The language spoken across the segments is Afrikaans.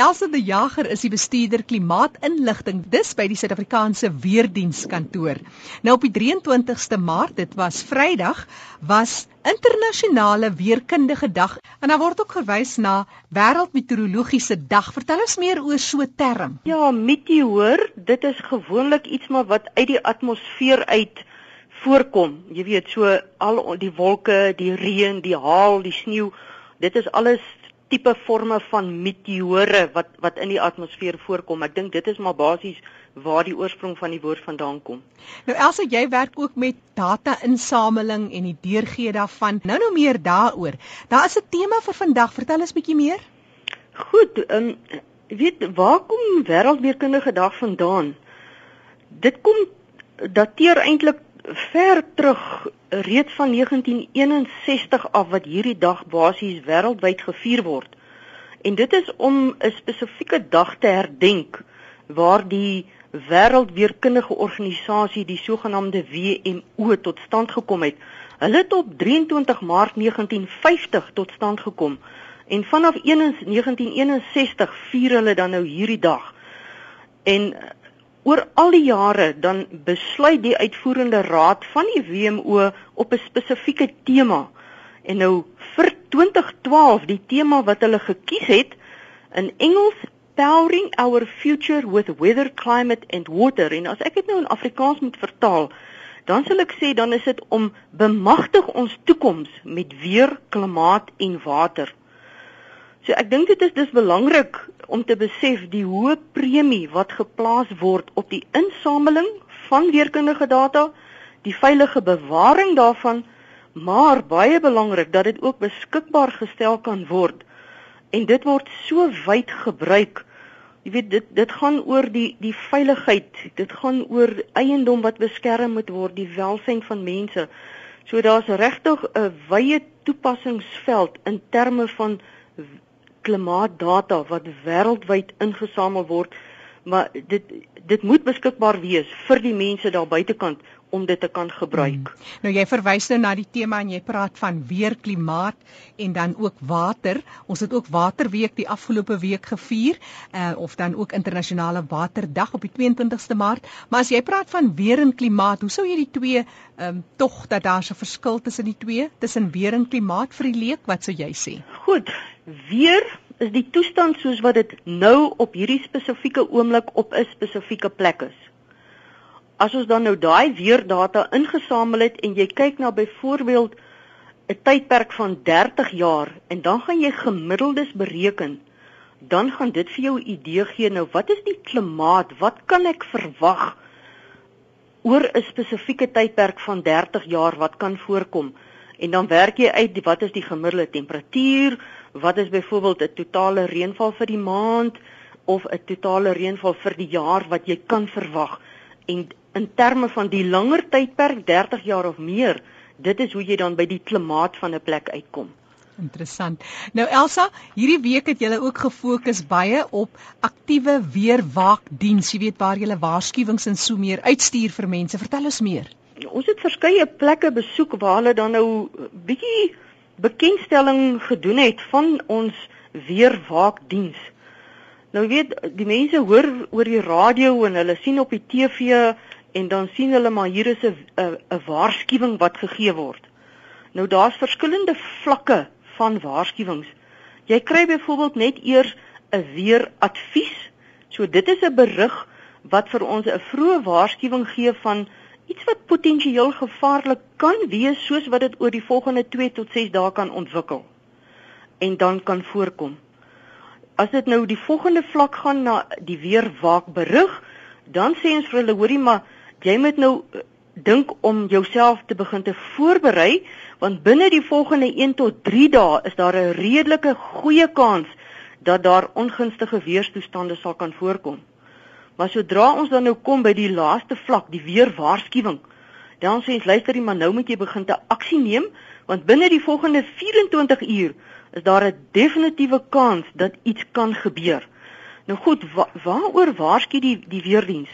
Elsa de Jager is die bestuurder klimaatinligting dis by die Suid-Afrikaanse Weerdienskantoor. Nou op die 23ste Maart, dit was Vrydag, was internasionale weerkundige dag en daar word ook verwys na wêreldmeteorologiese dag. Vertel ons meer oor so 'n term. Ja, meteoor, dit is gewoonlik iets maar wat uit die atmosfeer uit voorkom. Jy weet, so al die wolke, die reën, die haal, die sneeu, dit is alles tipe forme van meteore wat wat in die atmosfeer voorkom. Ek dink dit is maar basies waar die oorsprong van die woord vandaan kom. Nou Elsa, jy werk ook met data-insameling en die deurgee daarvan. Nou nou meer daaroor. Daar is 'n tema vir vandag. Vertel ons bietjie meer. Goed, ehm um, weet waar kom wêreldweerkundige dag vandaan? Dit kom dateer eintlik ver terug reeds van 1961 af wat hierdie dag basies wêreldwyd gevier word. En dit is om 'n spesifieke dag te herdenk waar die wêreldweerkundige organisasie die sogenaamde WMO tot stand gekom het. Hulle het op 23 Maart 1950 tot stand gekom en vanaf 1961 vier hulle dan nou hierdie dag. En oor al die jare dan besluit die uitvoerende raad van die WMO op 'n spesifieke tema. En nou vir 2012 die tema wat hulle gekies het in Engels Powering Our Future with Weather, Climate and Water. En as ek dit nou in Afrikaans moet vertaal, dan sal ek sê dan is dit om bemagtig ons toekoms met weer, klimaat en water. So ek dink dit is dis belangrik om te besef die hoë premie wat geplaas word op die insameling van weerkundige data, die veilige bewaring daarvan, maar baie belangrik dat dit ook beskikbaar gestel kan word. En dit word so wyd gebruik. Jy weet dit dit gaan oor die die veiligheid, dit gaan oor eiendom wat beskerm moet word, die welstand van mense. So daar's regtig 'n wye toepassingsveld in terme van klimaatdata wat wêreldwyd ingesamel word, maar dit dit moet beskikbaar wees vir die mense daar buitekant om dit te kan gebruik. Hmm. Nou jy verwys nou na die tema en jy praat van weer klimaat en dan ook water. Ons het ook Waterweek die afgelope week gevier, uh, of dan ook internasionale waterdag op die 22ste Maart. Maar as jy praat van weer en klimaat, hoe sou jy die twee ehm um, tog dat daar 'n verskil tussen die twee, tussen weer en klimaat vir die leek, wat sou jy sê? Goed, weer is die toestand soos wat dit nou op hierdie spesifieke oomblik op 'n spesifieke plek is. As ons dan nou daai weerdata ingesamel het en jy kyk na byvoorbeeld 'n tydperk van 30 jaar en dan gaan jy gemiddeldes bereken, dan gaan dit vir jou 'n idee gee nou wat is die klimaat? Wat kan ek verwag oor 'n spesifieke tydperk van 30 jaar wat kan voorkom? En dan werk jy uit wat is die gemiddelde temperatuur, wat is byvoorbeeld 'n totale reënval vir die maand of 'n totale reënval vir die jaar wat jy kan verwag en in terme van die langer tydperk 30 jaar of meer dit is hoe jy dan by die klimaat van 'n plek uitkom Interessant. Nou Elsa, hierdie week het julle ook gefokus baie op aktiewe weerwaakdiens. Jy weet waar julle waarskuwings en so meer uitstuur vir mense. Vertel ons meer. Ons het verskeie plekke besoek waar hulle dan nou bietjie bekendstelling gedoen het van ons weerwaakdiens. Nou weet die mense hoor oor die radio en hulle sien op die TV en dan sien hulle maar hier is 'n 'n waarskuwing wat gegee word. Nou daar's verskillende vlakke van waarskuwings. Jy kry byvoorbeeld net eers 'n weeradvies. So dit is 'n berig wat vir ons 'n vroeë waarskuwing gee van iets wat potensieel gevaarlik kan wees soos wat dit oor die volgende 2 tot 6 dae kan ontwikkel en dan kan voorkom. As dit nou die volgende vlak gaan na die weerwaakberig, dan sê ons vir hulle hoorie maar jy moet nou eh, dink om jouself te begin te voorberei want binne die volgende 1 tot 3 dae is daar 'n redelike goeie kans dat daar ongunstige weerstoestande sal kan voorkom. Maar sodra ons dan nou kom by die laaste vlak, die weerwaarskuwing, dan sê ons luister jy maar nou moet jy begin te aksie neem want binne die volgende 24 uur is daar 'n definitiewe kans dat iets kan gebeur. Nou goed, wa waaroor waarsku die die weerdiens?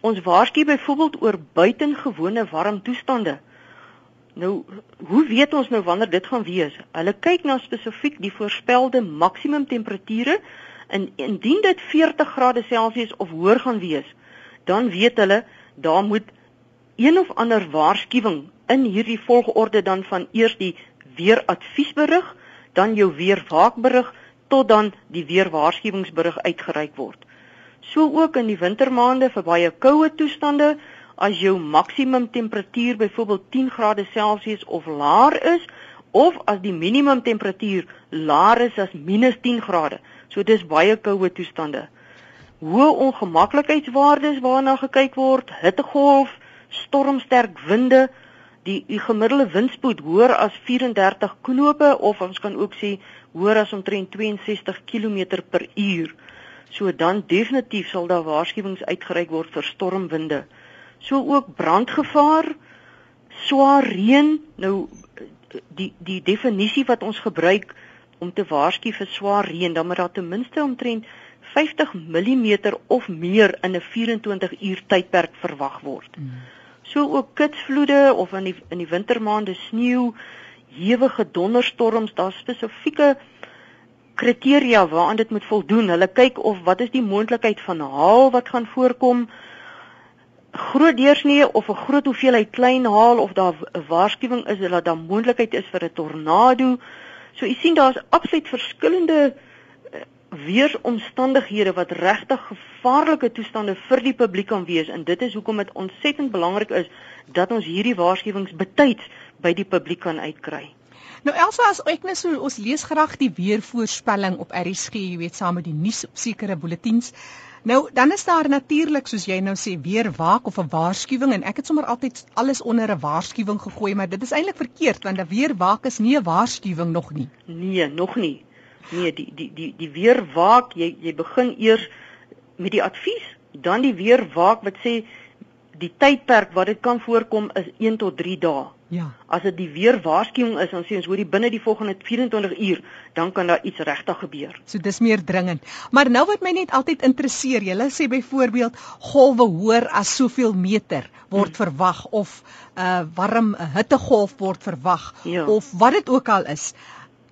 Ons waarsku byvoorbeeld oor buitengewone warm toestande. Nou, hoe weet ons nou wanneer dit gaan wees? Hulle kyk na spesifiek die voorspelde maksimum temperature En indien dit 40 grade Celsius of hoër gaan wees, dan weet hulle daar moet een of ander waarskuwing in hierdie volgorde dan van eers die weeradviesberig, dan jou weerwaakberig tot dan die weerwaarskuwingsberig uitgereik word. So ook in die wintermaande vir baie koue toestande, as jou maksimum temperatuur byvoorbeeld 10 grade Celsius of laer is of as die minimum temperatuur laer is as -10 grade. So dis baie koue toestande. Hoë ongemaklikheidswaardes waarna gekyk word, hittegolf, stormsterk winde, die, die gemiddelde windspoed hoër as 34 knope of ons kan ook sê hoër as omtrent 62 km per uur. So dan definitief sal daar waarskuwings uitgereik word vir stormwinde. So ook brandgevaar, swaar reën. Nou die die definisie wat ons gebruik om te waarsku vir swaar reën, dan moet daar ten minste omtrent 50 mm of meer in 'n 24 uur tydperk verwag word. Mm. So ook kitsvloede of in die in die wintermaande sneeu, hewige donderstorms, daar spesifieke kriteria waaraan dit moet voldoen. Hulle kyk of wat is die moontlikheid van haal wat gaan voorkom? Groot deursnee of 'n groot hoeveelheid klein haal of daar 'n waarskuwing is dat daar moontlikheid is vir 'n tornado. So u sien daar's absoluut verskillende eh, weeromstandighede wat regtig gevaarlike toestande vir die publiek kan wees en dit is hoekom dit ontsettend belangrik is dat ons hierdie waarskuwings betyds by die publiek kan uitkry. Nou Elsa as ek net so ons lees graag die weervoorspelling op RSG, jy weet saam met die nuus op sekere bulletins. Nou dan is daar natuurlik soos jy nou sê weer waak of 'n waarskuwing en ek het sommer altyd alles onder 'n waarskuwing gegooi, maar dit is eintlik verkeerd want 'n weer waak is nie 'n waarskuwing nog nie. Nee, nog nie. Nee, die die die die weer waak, jy jy begin eers met die advies, dan die weer waak wat sê die tydperk wat dit kan voorkom is 1 tot 3 dae. Ja. As dit die weer waarskuwing is, dan sê ons hoor die binne die volgende 24 uur, dan kan daar iets regtig gebeur. So dis meer dringend. Maar nou wat my net altyd interesseer, jy sê byvoorbeeld golwe hoër as soveel meter word hmm. verwag of 'n uh, warm hittegolf word verwag ja. of wat dit ook al is.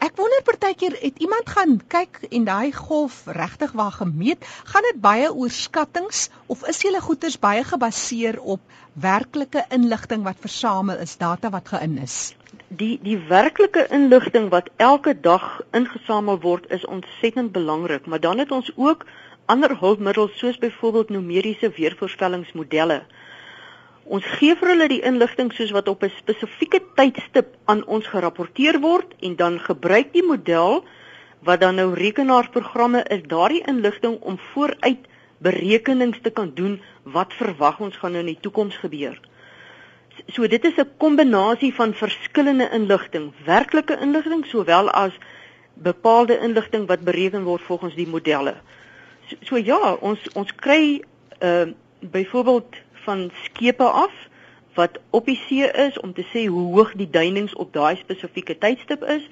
Ek wonder partykeer het iemand gaan kyk en daai golf regtig waar gemeet, gaan dit baie oorskattings of is julle goeters baie gebaseer op werklike inligting wat versamel is, data wat gein is? Die die werklike inligting wat elke dag ingesamel word is ontsettend belangrik, maar dan het ons ook ander hulpmiddels soos byvoorbeeld numeriese weervoorspellingsmodelle Ons gee vir hulle die inligting soos wat op 'n spesifieke tydstip aan ons gerapporteer word en dan gebruik die model wat dan nou rekenaarsprogramme is daardie inligting om vooruit berekenings te kan doen wat verwag ons gaan nou in die toekoms gebeur. So dit is 'n kombinasie van verskillende inligting, werklike inligting sowel as bepaalde inligting wat bereken word volgens die modelle. So, so ja, ons ons kry uh byvoorbeeld van skepe af wat op die see is om te sê hoe hoog die duinings op daai spesifieke tydstip is.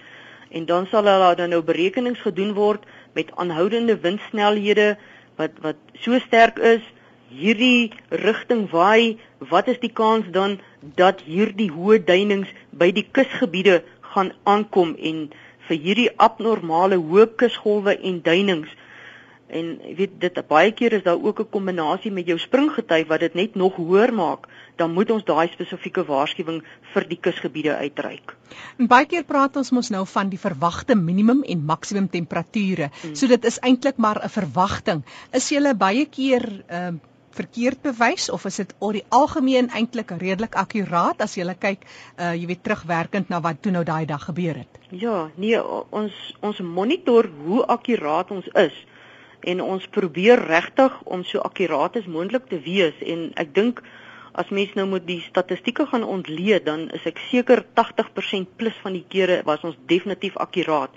En dan sal daar dan nou berekenings gedoen word met aanhoudende windsnelhede wat wat so sterk is. Hierdie rigting waai. Wat is die kans dan dat hierdie hoë duinings by die kusgebiede gaan aankom en vir hierdie abnormale hoë kusgolwe en duinings En jy weet dit baie keer is daar ook 'n kombinasie met jou springgety wat dit net nog hoër maak, dan moet ons daai spesifieke waarskuwing vir die kusgebiede uitreik. En baie keer praat ons mos nou van die verwagte minimum en maksimum temperature. Hmm. So dit is eintlik maar 'n verwagting. Is jy baie keer ehm uh, verkeerd bewys of is dit oor die algemeen eintlik redelik akkuraat as jy kyk uh jy weet terugwerkend na wat toe nou daai dag gebeur het? Ja, nee, ons ons monitor hoe akkuraat ons is en ons probeer regtig om so akkuraat as moontlik te wees en ek dink as mens nou moet die statistieke gaan ontleed dan is ek seker 80% plus van die kere was ons definitief akkuraat.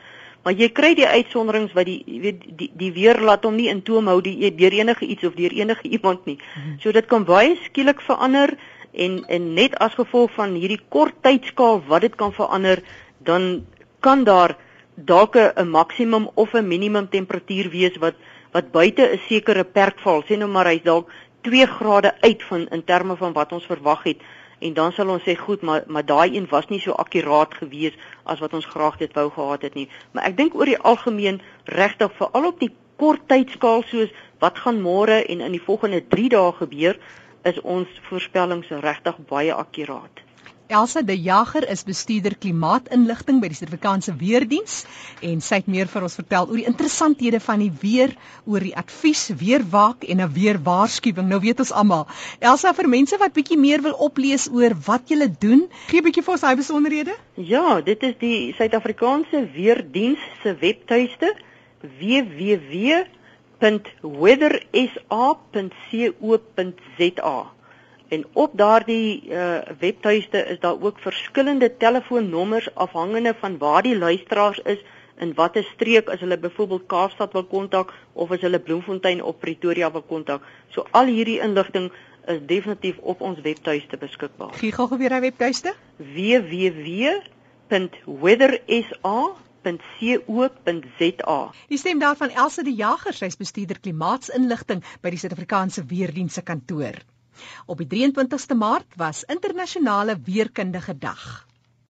Maar jy kry die uitsonderings wat die jy weet die die weer laat hom nie in toom hou die deur enige iets of deur enige iemand nie. Mhm. So dit kan baie skielik verander en en net as gevolg van hierdie kort tydskaal wat dit kan verander dan kan daar dalk 'n maksimum of 'n minimum temperatuur wees wat wat buite 'n sekere perk val, sê nou maar hy's dalk 2 grade uit van in terme van wat ons verwag het en dan sal ons sê goed, maar maar daai een was nie so akkuraat gewees as wat ons graag dit wou gehad het nie. Maar ek dink oor die algemeen regtig veral op die kort tydskaal soos wat gaan môre en in die volgende 3 dae gebeur, is ons voorspellings regtig baie akkuraat. Elsa de Jager is bestuurder klimaatinligting by die Suid-Afrikaanse Weerdiens en sy het meer vir ons vertel oor die interessanthede van die weer, oor die advies, weerwaak en 'n weerwaarskuwing. Nou weet ons almal. Elsa vir mense wat bietjie meer wil oplees oor wat jy doen, gee bietjie vir ons daai besonderhede. Ja, dit is die Suid-Afrikaanse Weerdiens se webtuiste www.weathersa.co.za En op daardie uh, webtuiste is daar ook verskillende telefoonnommers afhangende van waar die luisteraars is in watter streek as hulle byvoorbeeld Kaapstad wil kontak of as hulle Bloemfontein of Pretoria wil kontak. So al hierdie inligting is definitief op ons webtuiste beskikbaar. Gee gou weer daai webtuiste? www.weathersa.co.za. Die stem daarvan Elsə die Jager, sy's bestuurder klimaatsinligting by die Suid-Afrikaanse Weerdienste kantoor. Op die 23ste Maart was internasionale weerkundige dag.